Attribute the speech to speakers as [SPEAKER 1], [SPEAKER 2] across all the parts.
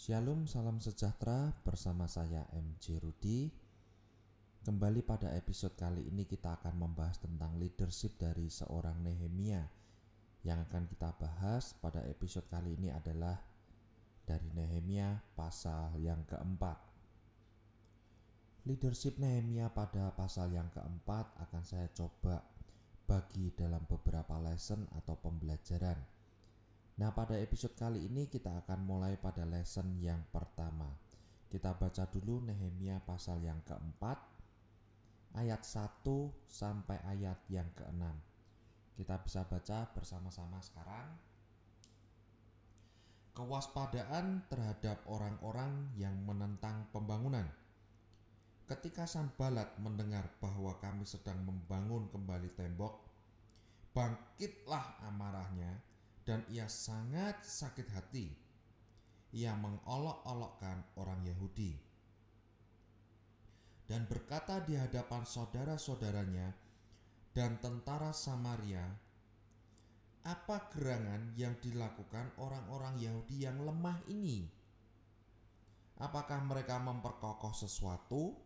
[SPEAKER 1] Shalom, salam sejahtera bersama saya MJ Rudi. Kembali pada episode kali ini kita akan membahas tentang leadership dari seorang Nehemia. Yang akan kita bahas pada episode kali ini adalah dari Nehemia pasal yang keempat. Leadership Nehemia pada pasal yang keempat akan saya coba bagi dalam beberapa lesson atau pembelajaran Nah, pada episode kali ini kita akan mulai pada lesson yang pertama. Kita baca dulu Nehemia pasal yang keempat, ayat 1 sampai ayat yang keenam. Kita bisa baca bersama-sama sekarang. Kewaspadaan terhadap orang-orang yang menentang pembangunan. Ketika Sanbalat mendengar bahwa kami sedang membangun kembali tembok, bangkitlah amarahnya dan ia sangat sakit hati. Ia mengolok-olokkan orang Yahudi dan berkata di hadapan saudara-saudaranya dan tentara Samaria, "Apa gerangan yang dilakukan orang-orang Yahudi yang lemah ini? Apakah mereka memperkokoh sesuatu?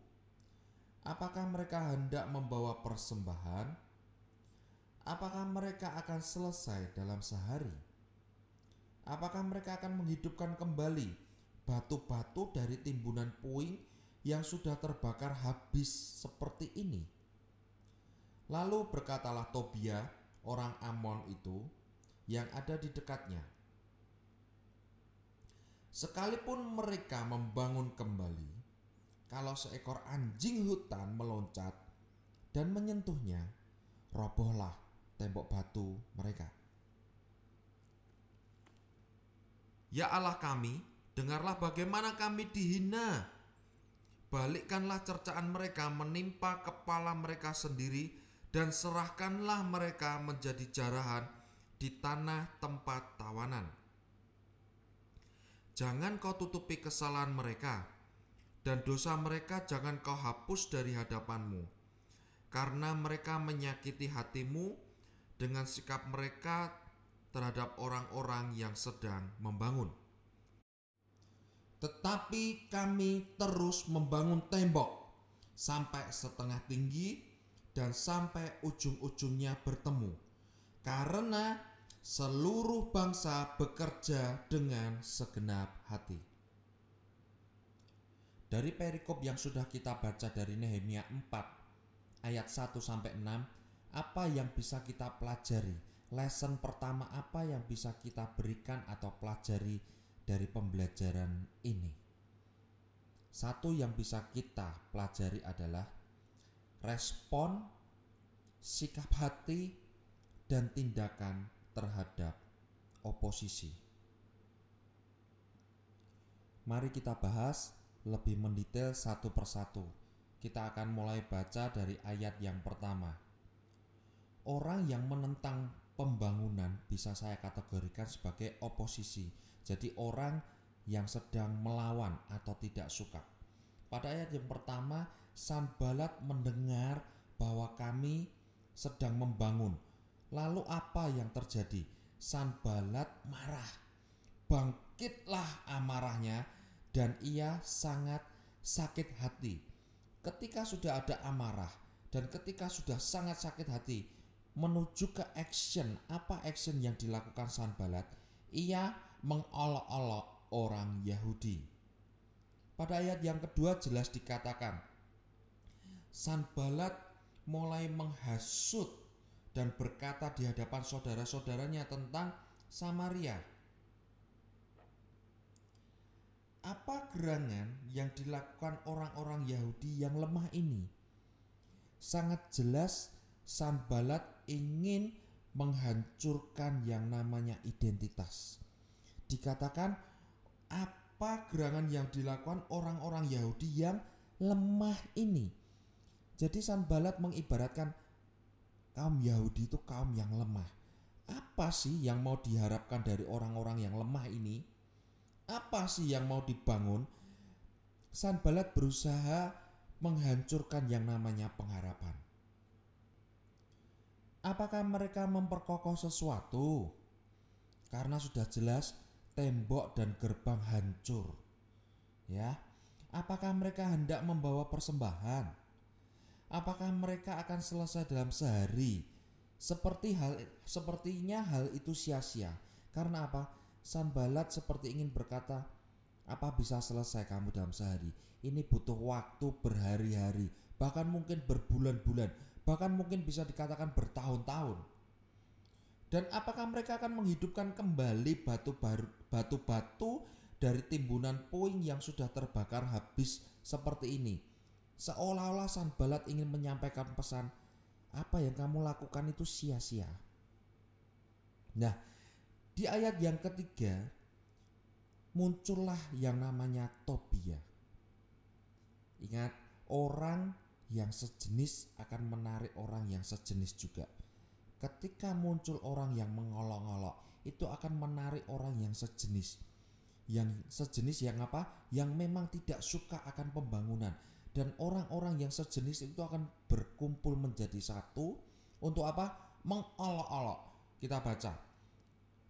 [SPEAKER 1] Apakah mereka hendak membawa persembahan?" Apakah mereka akan selesai dalam sehari? Apakah mereka akan menghidupkan kembali batu-batu dari timbunan puing yang sudah terbakar habis seperti ini? Lalu berkatalah Tobia, orang Amon itu, yang ada di dekatnya. Sekalipun mereka membangun kembali, kalau seekor anjing hutan meloncat dan menyentuhnya, robohlah tembok batu mereka. Ya Allah kami, dengarlah bagaimana kami dihina. Balikkanlah cercaan mereka menimpa kepala mereka sendiri dan serahkanlah mereka menjadi jarahan di tanah tempat tawanan. Jangan kau tutupi kesalahan mereka dan dosa mereka jangan kau hapus dari hadapanmu karena mereka menyakiti hatimu dengan sikap mereka terhadap orang-orang yang sedang membangun. Tetapi kami terus membangun tembok sampai setengah tinggi dan sampai ujung-ujungnya bertemu, karena seluruh bangsa bekerja dengan segenap hati. Dari perikop yang sudah kita baca dari Nehemia 4 ayat 1 sampai 6 apa yang bisa kita pelajari? Lesson pertama apa yang bisa kita berikan atau pelajari dari pembelajaran ini? Satu yang bisa kita pelajari adalah respon, sikap hati, dan tindakan terhadap oposisi. Mari kita bahas lebih mendetail satu persatu. Kita akan mulai baca dari ayat yang pertama orang yang menentang pembangunan bisa saya kategorikan sebagai oposisi. Jadi orang yang sedang melawan atau tidak suka. Pada ayat yang pertama, Sanbalat mendengar bahwa kami sedang membangun. Lalu apa yang terjadi? Sanbalat marah. Bangkitlah amarahnya dan ia sangat sakit hati. Ketika sudah ada amarah dan ketika sudah sangat sakit hati, menuju ke action. Apa action yang dilakukan Sanbalat? Ia mengolok-olok orang Yahudi. Pada ayat yang kedua jelas dikatakan, Sanbalat mulai menghasut dan berkata di hadapan saudara-saudaranya tentang Samaria. Apa gerangan yang dilakukan orang-orang Yahudi yang lemah ini? Sangat jelas Sanbalat ingin menghancurkan yang namanya identitas. Dikatakan apa gerangan yang dilakukan orang-orang Yahudi yang lemah ini. Jadi Sanbalat mengibaratkan kaum Yahudi itu kaum yang lemah. Apa sih yang mau diharapkan dari orang-orang yang lemah ini? Apa sih yang mau dibangun? Sanbalat berusaha menghancurkan yang namanya pengharapan. Apakah mereka memperkokoh sesuatu? Karena sudah jelas tembok dan gerbang hancur. Ya. Apakah mereka hendak membawa persembahan? Apakah mereka akan selesai dalam sehari? Seperti hal sepertinya hal itu sia-sia. Karena apa? Sanbalat seperti ingin berkata, apa bisa selesai kamu dalam sehari? Ini butuh waktu berhari-hari, bahkan mungkin berbulan-bulan, bahkan mungkin bisa dikatakan bertahun-tahun. Dan apakah mereka akan menghidupkan kembali batu-batu dari timbunan puing yang sudah terbakar habis seperti ini? Seolah-olah Sanbalat ingin menyampaikan pesan, apa yang kamu lakukan itu sia-sia. Nah, di ayat yang ketiga muncullah yang namanya Tobia. Ingat, orang yang sejenis akan menarik orang yang sejenis juga. Ketika muncul orang yang mengolok-olok, itu akan menarik orang yang sejenis. Yang sejenis yang apa? Yang memang tidak suka akan pembangunan, dan orang-orang yang sejenis itu akan berkumpul menjadi satu untuk apa? Mengolok-olok. Kita baca.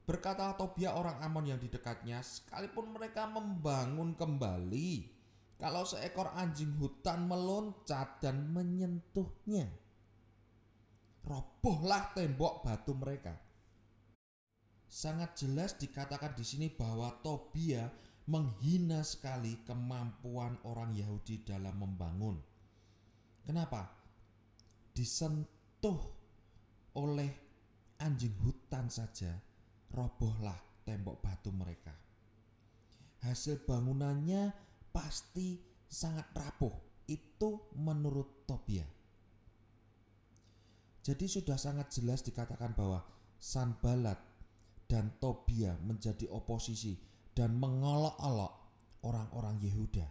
[SPEAKER 1] Berkata Tobia orang Amon yang di dekatnya, sekalipun mereka membangun kembali, kalau seekor anjing hutan meloncat dan menyentuhnya, robohlah tembok batu mereka. Sangat jelas dikatakan di sini bahwa Tobia menghina sekali kemampuan orang Yahudi dalam membangun. Kenapa? Disentuh oleh anjing hutan saja, robohlah tembok batu mereka. Hasil bangunannya pasti sangat rapuh. Itu menurut Tobia. Jadi sudah sangat jelas dikatakan bahwa Sanbalat dan Tobia menjadi oposisi dan mengolok-olok orang-orang Yehuda.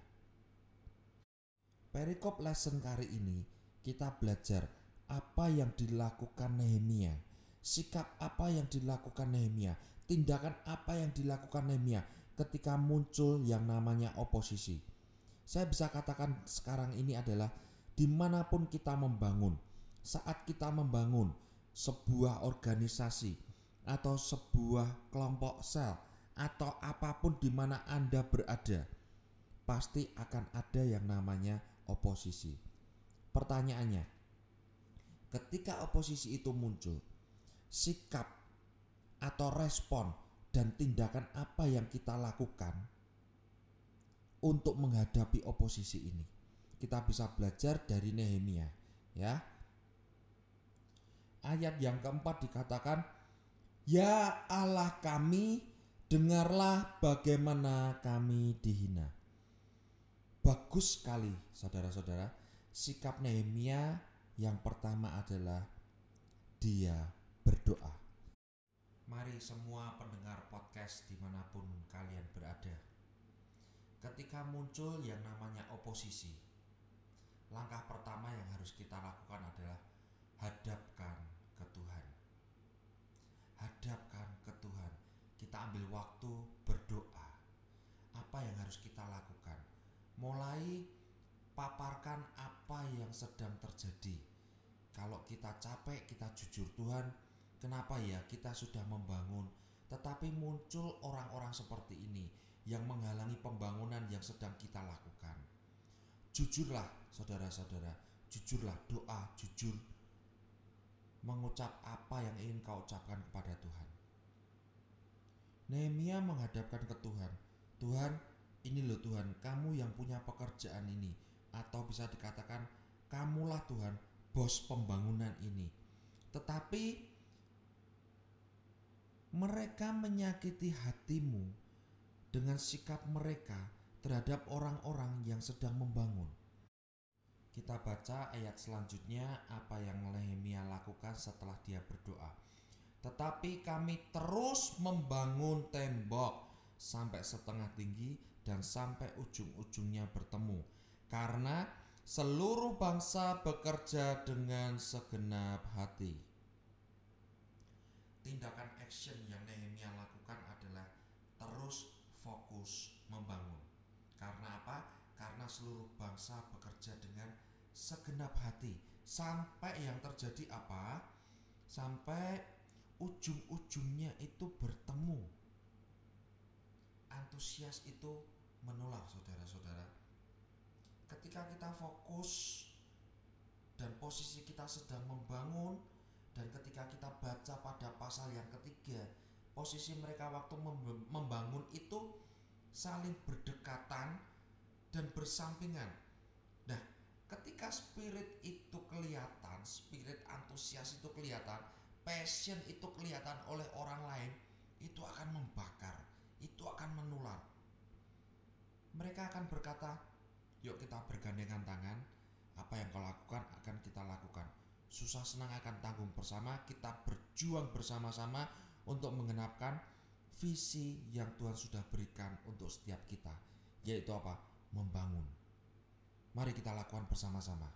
[SPEAKER 1] Perikop lesson kali ini kita belajar apa yang dilakukan Nehemia, sikap apa yang dilakukan Nehemia, tindakan apa yang dilakukan Nehemia ketika muncul yang namanya oposisi. Saya bisa katakan sekarang ini adalah di mana pun kita membangun, saat kita membangun sebuah organisasi atau sebuah kelompok sel atau apa pun di mana Anda berada, pasti akan ada yang namanya oposisi. Pertanyaannya, ketika oposisi itu muncul, sikap atau respon dan tindakan apa yang kita lakukan untuk menghadapi oposisi ini? Kita bisa belajar dari Nehemia, ya. Ayat yang keempat dikatakan, "Ya Allah kami, Dengarlah bagaimana kami dihina. Bagus sekali, saudara-saudara. Sikap Nehemia yang pertama adalah dia berdoa. Mari semua pendengar podcast di mana pun kalian berada. Ketika muncul yang namanya oposisi, langkah pertama yang harus kita lakukan adalah hadapkan ke Tuhan. Hadapkan ke Tuhan kita ambil waktu berdoa. Apa yang harus kita lakukan? Mulai paparkan apa yang sedang terjadi. Kalau kita capek, kita jujur Tuhan, kenapa ya kita sudah membangun, tetapi muncul orang-orang seperti ini yang menghalangi pembangunan yang sedang kita lakukan. Jujurlah, saudara-saudara, jujurlah doa, jujur mengucap apa yang ingin kau ucapkan kepada Tuhan. Nehemia menghadapkan ke Tuhan. Tuhan, ini loh Tuhan, kamu yang punya pekerjaan ini. Atau bisa dikatakan, kamulah Tuhan, bos pembangunan ini. Tetapi mereka menyakiti hatimu dengan sikap mereka terhadap orang-orang yang sedang membangun. Kita baca ayat selanjutnya apa yang Nehemia lakukan setelah dia berdoa tetapi kami terus membangun tembok sampai setengah tinggi dan sampai ujung-ujungnya bertemu. Karena seluruh bangsa bekerja dengan segenap hati. Tindakan action yang Nehemia lakukan adalah terus fokus membangun. Karena apa? Karena seluruh bangsa bekerja dengan segenap hati. Sampai yang terjadi apa? Sampai ujung-ujungnya itu bertemu. antusias itu menular saudara-saudara. Ketika kita fokus dan posisi kita sedang membangun dan ketika kita baca pada pasal yang ketiga, posisi mereka waktu membangun itu saling berdekatan dan bersampingan. Nah, ketika spirit itu kelihatan, spirit antusias itu kelihatan, passion itu kelihatan oleh orang lain, itu akan membakar, itu akan menular. Mereka akan berkata, "Yuk kita bergandengan tangan, apa yang kau lakukan akan kita lakukan. Susah senang akan tanggung bersama, kita berjuang bersama-sama untuk mengenapkan visi yang Tuhan sudah berikan untuk setiap kita, yaitu apa? Membangun. Mari kita lakukan bersama-sama.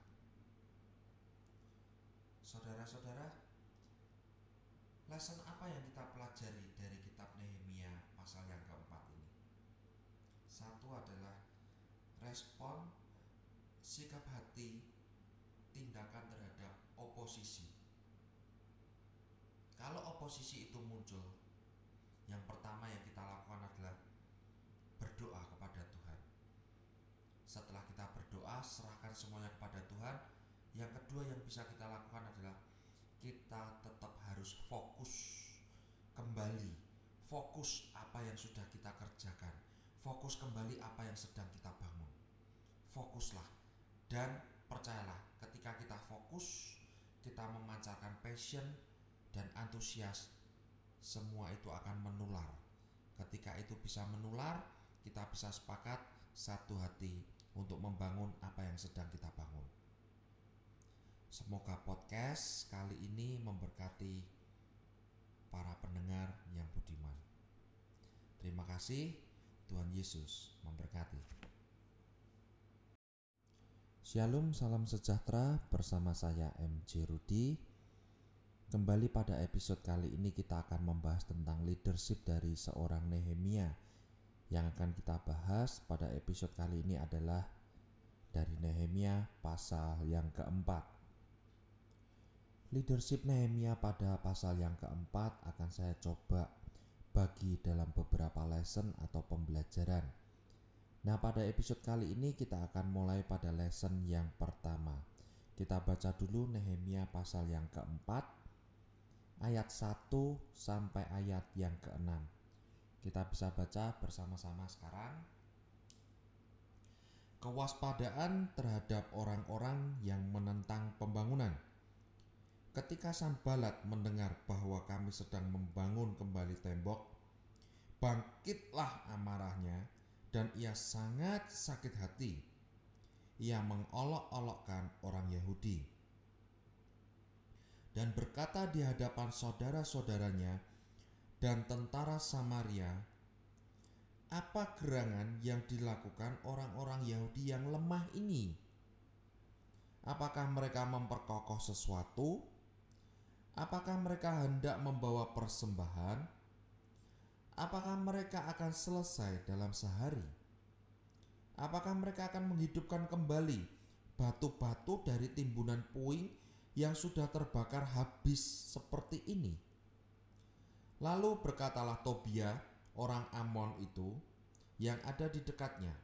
[SPEAKER 1] Saudara-saudara, lesson apa yang kita pelajari dari kitab Nehemia pasal yang keempat ini? Satu adalah respon sikap hati tindakan terhadap oposisi. Kalau oposisi itu muncul, yang pertama yang kita lakukan adalah berdoa kepada Tuhan. Setelah kita berdoa, serahkan semuanya kepada Tuhan. Yang kedua yang bisa kita lakukan adalah kita tetap harus fokus kembali, fokus apa yang sudah kita kerjakan, fokus kembali apa yang sedang kita bangun. Fokuslah dan percayalah, ketika kita fokus, kita memancarkan passion dan antusias, semua itu akan menular. Ketika itu bisa menular, kita bisa sepakat satu hati untuk membangun apa yang sedang kita bangun. Semoga podcast kali ini memberkati para pendengar yang budiman. Terima kasih, Tuhan Yesus memberkati. Shalom, salam sejahtera bersama saya MJ Rudi. Kembali pada episode kali ini kita akan membahas tentang leadership dari seorang Nehemia. Yang akan kita bahas pada episode kali ini adalah dari Nehemia pasal yang keempat. Leadership Nehemia pada pasal yang keempat akan saya coba bagi dalam beberapa lesson atau pembelajaran Nah, pada episode kali ini kita akan mulai pada lesson yang pertama. Kita baca dulu Nehemia pasal yang keempat, ayat 1 sampai ayat yang keenam. Kita bisa baca bersama-sama sekarang. Kewaspadaan terhadap orang-orang yang menentang pembangunan. Ketika Sanbalat mendengar bahwa kami sedang membangun kembali tembok, bangkitlah amarahnya dan ia sangat sakit hati. Ia mengolok-olokkan orang Yahudi dan berkata di hadapan saudara-saudaranya dan tentara Samaria, "Apa gerangan yang dilakukan orang-orang Yahudi yang lemah ini? Apakah mereka memperkokoh sesuatu? Apakah mereka hendak membawa persembahan?" Apakah mereka akan selesai dalam sehari? Apakah mereka akan menghidupkan kembali batu-batu dari timbunan puing yang sudah terbakar habis seperti ini? Lalu berkatalah Tobia, orang Amon itu, yang ada di dekatnya.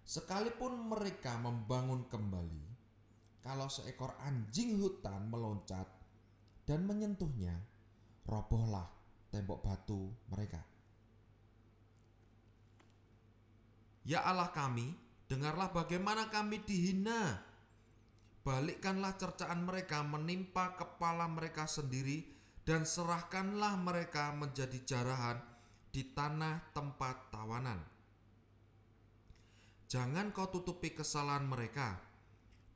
[SPEAKER 1] Sekalipun mereka membangun kembali, kalau seekor anjing hutan meloncat dan menyentuhnya, robohlah tembok batu mereka. Ya Allah kami, dengarlah bagaimana kami dihina. Balikkanlah cercaan mereka menimpa kepala mereka sendiri dan serahkanlah mereka menjadi jarahan di tanah tempat tawanan. Jangan kau tutupi kesalahan mereka,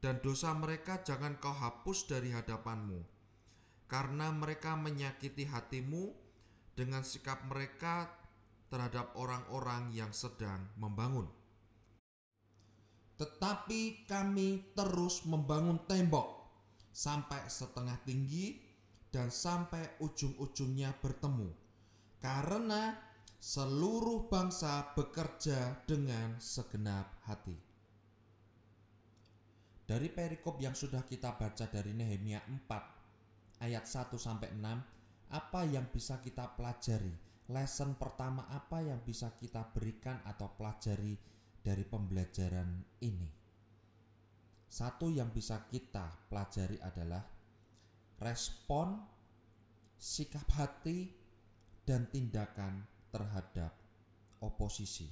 [SPEAKER 1] dan dosa mereka jangan kau hapus dari hadapanmu, karena mereka menyakiti hatimu dengan sikap mereka terhadap orang-orang yang sedang membangun. Tetapi kami terus membangun tembok sampai setengah tinggi dan sampai ujung-ujungnya bertemu, karena seluruh bangsa bekerja dengan segenap hati. Dari perikop yang sudah kita baca dari Nehemia 4 ayat 1 sampai 6 apa yang bisa kita pelajari, lesson pertama apa yang bisa kita berikan atau pelajari dari pembelajaran ini? Satu yang bisa kita pelajari adalah respon, sikap hati, dan tindakan terhadap oposisi.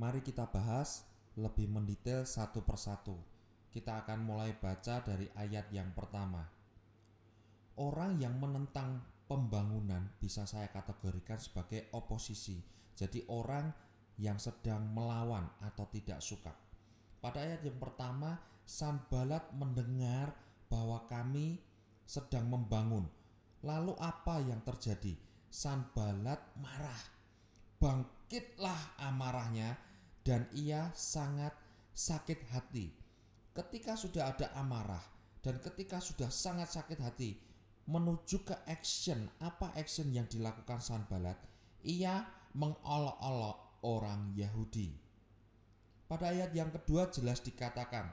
[SPEAKER 1] Mari kita bahas lebih mendetail satu persatu. Kita akan mulai baca dari ayat yang pertama. Orang yang menentang pembangunan bisa saya kategorikan sebagai oposisi. Jadi orang yang sedang melawan atau tidak suka. Pada ayat yang pertama, Sanbalat mendengar bahwa kami sedang membangun. Lalu apa yang terjadi? Sanbalat marah. Bangkitlah amarahnya dan ia sangat sakit hati. Ketika sudah ada amarah dan ketika sudah sangat sakit hati, menuju ke action, apa action yang dilakukan Sanbalat? Ia mengolok-olok orang Yahudi. Pada ayat yang kedua jelas dikatakan,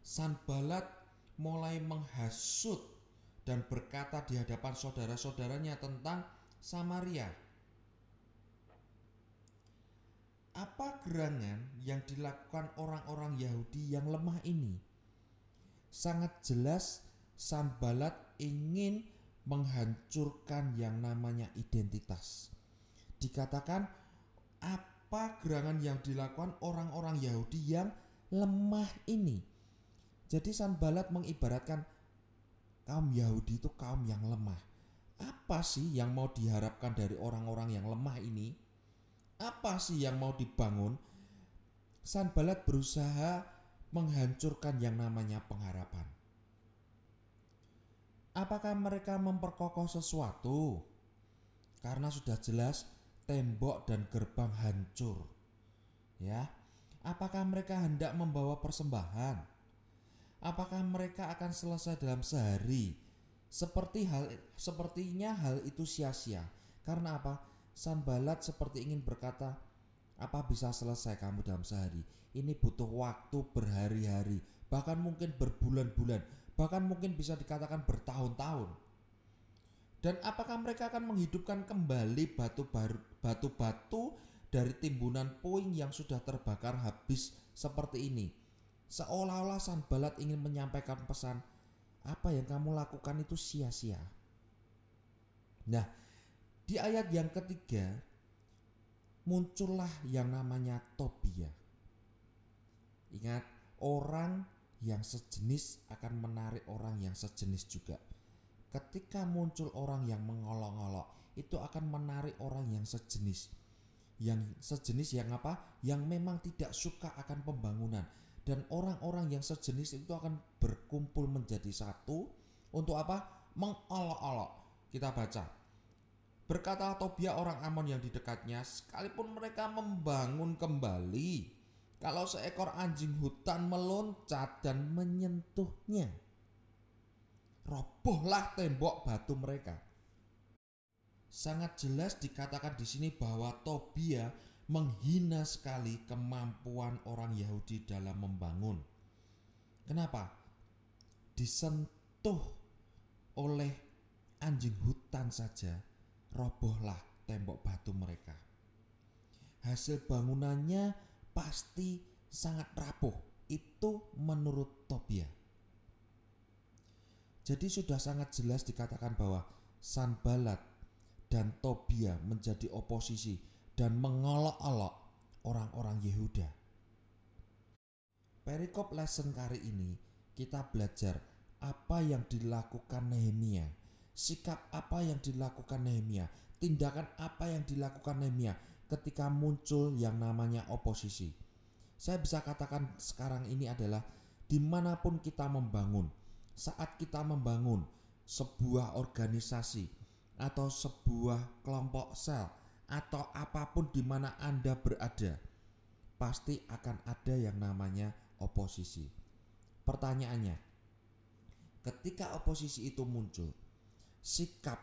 [SPEAKER 1] Sanbalat mulai menghasut dan berkata di hadapan saudara-saudaranya tentang Samaria apa gerangan yang dilakukan orang-orang Yahudi yang lemah ini? Sangat jelas Sanbalat ingin menghancurkan yang namanya identitas. Dikatakan apa gerangan yang dilakukan orang-orang Yahudi yang lemah ini. Jadi Sanbalat mengibaratkan kaum Yahudi itu kaum yang lemah. Apa sih yang mau diharapkan dari orang-orang yang lemah ini? apa sih yang mau dibangun? Sanbalat berusaha menghancurkan yang namanya pengharapan. Apakah mereka memperkokoh sesuatu? Karena sudah jelas tembok dan gerbang hancur. Ya. Apakah mereka hendak membawa persembahan? Apakah mereka akan selesai dalam sehari? Seperti hal sepertinya hal itu sia-sia. Karena apa? Sanbalat seperti ingin berkata, apa bisa selesai kamu dalam sehari? Ini butuh waktu berhari-hari, bahkan mungkin berbulan-bulan, bahkan mungkin bisa dikatakan bertahun-tahun. Dan apakah mereka akan menghidupkan kembali batu-batu dari timbunan puing yang sudah terbakar habis seperti ini? Seolah-olah Sanbalat ingin menyampaikan pesan, apa yang kamu lakukan itu sia-sia. Nah, di ayat yang ketiga muncullah yang namanya Tobia. Ingat, orang yang sejenis akan menarik orang yang sejenis juga. Ketika muncul orang yang mengolok-olok, itu akan menarik orang yang sejenis. Yang sejenis yang apa? Yang memang tidak suka akan pembangunan dan orang-orang yang sejenis itu akan berkumpul menjadi satu untuk apa? Mengolok-olok. Kita baca Berkata Tobia orang Amon yang di dekatnya, sekalipun mereka membangun kembali, kalau seekor anjing hutan meloncat dan menyentuhnya, robohlah tembok batu mereka. Sangat jelas dikatakan di sini bahwa Tobia menghina sekali kemampuan orang Yahudi dalam membangun. Kenapa? Disentuh oleh anjing hutan saja robohlah tembok batu mereka. Hasil bangunannya pasti sangat rapuh. Itu menurut Tobia. Jadi sudah sangat jelas dikatakan bahwa Sanbalat dan Tobia menjadi oposisi dan mengolok-olok orang-orang Yehuda. Perikop lesson kali ini kita belajar apa yang dilakukan Nehemia sikap apa yang dilakukan Nehemia, tindakan apa yang dilakukan Nehemia ketika muncul yang namanya oposisi. Saya bisa katakan sekarang ini adalah di mana pun kita membangun, saat kita membangun sebuah organisasi atau sebuah kelompok sel atau apa pun di mana Anda berada, pasti akan ada yang namanya oposisi. Pertanyaannya, ketika oposisi itu muncul, sikap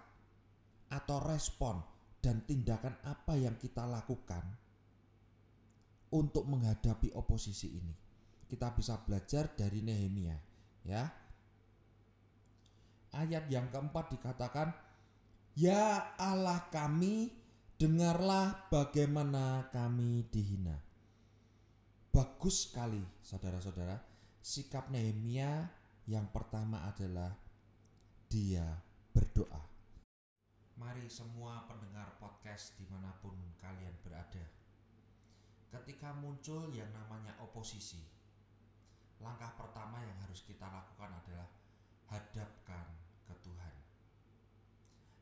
[SPEAKER 1] atau respon dan tindakan apa yang kita lakukan untuk menghadapi oposisi ini. Kita bisa belajar dari Nehemia, ya. Ayat yang keempat dikatakan Ya Allah kami, dengarlah bagaimana kami dihina. Bagus sekali, saudara-saudara. Sikap Nehemia yang pertama adalah dia berdoa. Mari semua pendengar podcast di mana pun kalian berada. Ketika muncul yang namanya oposisi, langkah pertama yang harus kita lakukan adalah hadapkan ke Tuhan.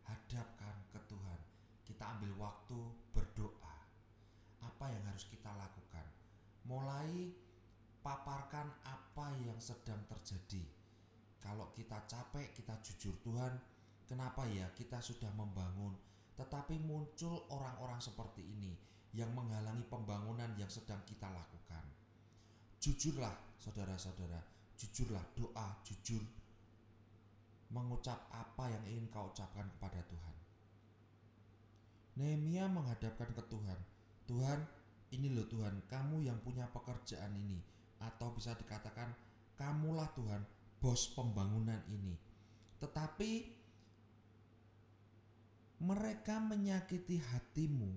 [SPEAKER 1] Hadapkan ke Tuhan. Kita ambil waktu berdoa. Apa yang harus kita lakukan? Mulai paparkan apa yang sedang terjadi. Kalau kita capek, kita jujur Tuhan, kenapa ya kita sudah membangun, tetapi muncul orang-orang seperti ini yang menghalangi pembangunan yang sedang kita lakukan. Jujurlah, saudara-saudara, jujurlah doa, jujur mengucap apa yang ingin kau ucapkan kepada Tuhan. Nehemia menghadapkan ke Tuhan. Tuhan, ini loh Tuhan, kamu yang punya pekerjaan ini atau bisa dikatakan kamulah Tuhan bos pembangunan ini. Tetapi mereka menyakiti hatimu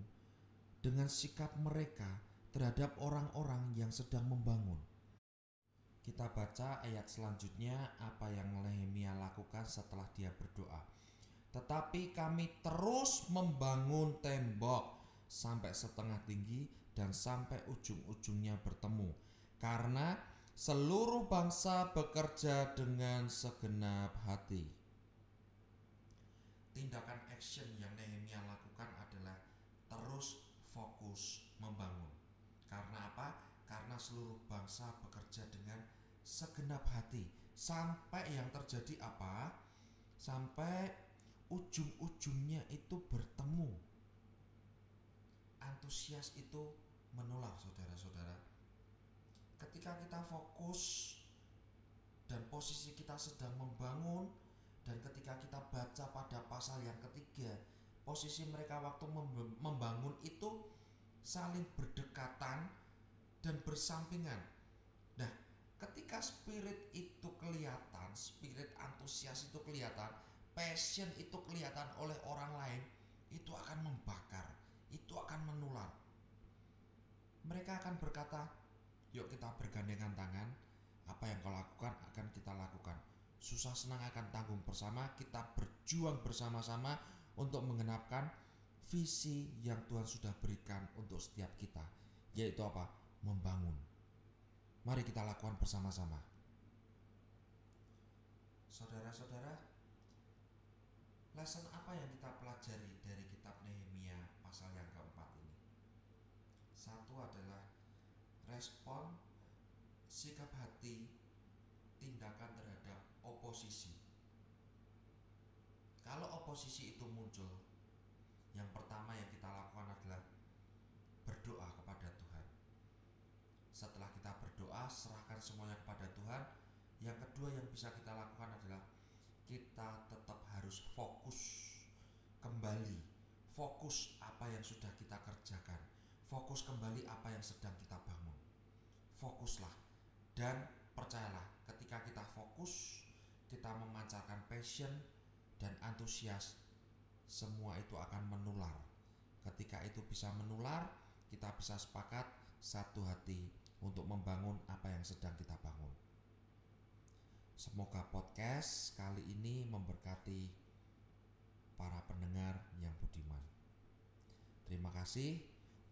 [SPEAKER 1] dengan sikap mereka terhadap orang-orang yang sedang membangun. Kita baca ayat selanjutnya apa yang Nehemia lakukan setelah dia berdoa. Tetapi kami terus membangun tembok sampai setengah tinggi dan sampai ujung-ujungnya bertemu karena seluruh bangsa bekerja dengan segenap hati. Tindakan action yang Nehemia lakukan adalah terus fokus membangun. Karena apa? Karena seluruh bangsa bekerja dengan segenap hati. Sampai yang terjadi apa? Sampai ujung-ujungnya itu bertemu. Antusias itu menular saudara-saudara ketika kita fokus dan posisi kita sedang membangun dan ketika kita baca pada pasal yang ketiga posisi mereka waktu membangun itu saling berdekatan dan bersampingan nah ketika spirit itu kelihatan spirit antusias itu kelihatan passion itu kelihatan oleh orang lain itu akan membakar itu akan menular mereka akan berkata Yuk kita bergandengan tangan. Apa yang kau lakukan akan kita lakukan. Susah senang akan tanggung bersama. Kita berjuang bersama-sama untuk mengenapkan visi yang Tuhan sudah berikan untuk setiap kita. Yaitu apa? Membangun. Mari kita lakukan bersama-sama. Saudara-saudara, lesson apa yang kita pelajari dari kitab Nehemia pasal yang keempat ini? Satu adalah respon sikap hati tindakan oposisi. Kalau oposisi itu muncul, yang pertama yang kita lakukan adalah berdoa kepada Tuhan. Setelah kita berdoa, serahkan semuanya kepada Tuhan. Yang kedua yang bisa kita lakukan adalah kita tetap harus fokus kembali, fokus apa yang sudah kita kerjakan, fokus kembali apa yang sedang kita bangun fokuslah dan percayalah ketika kita fokus kita memancarkan passion dan antusias semua itu akan menular. Ketika itu bisa menular kita bisa sepakat satu hati untuk membangun apa yang sedang kita bangun. Semoga podcast kali ini memberkati para pendengar yang budiman. Terima kasih.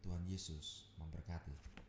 [SPEAKER 1] Tuhan Yesus memberkati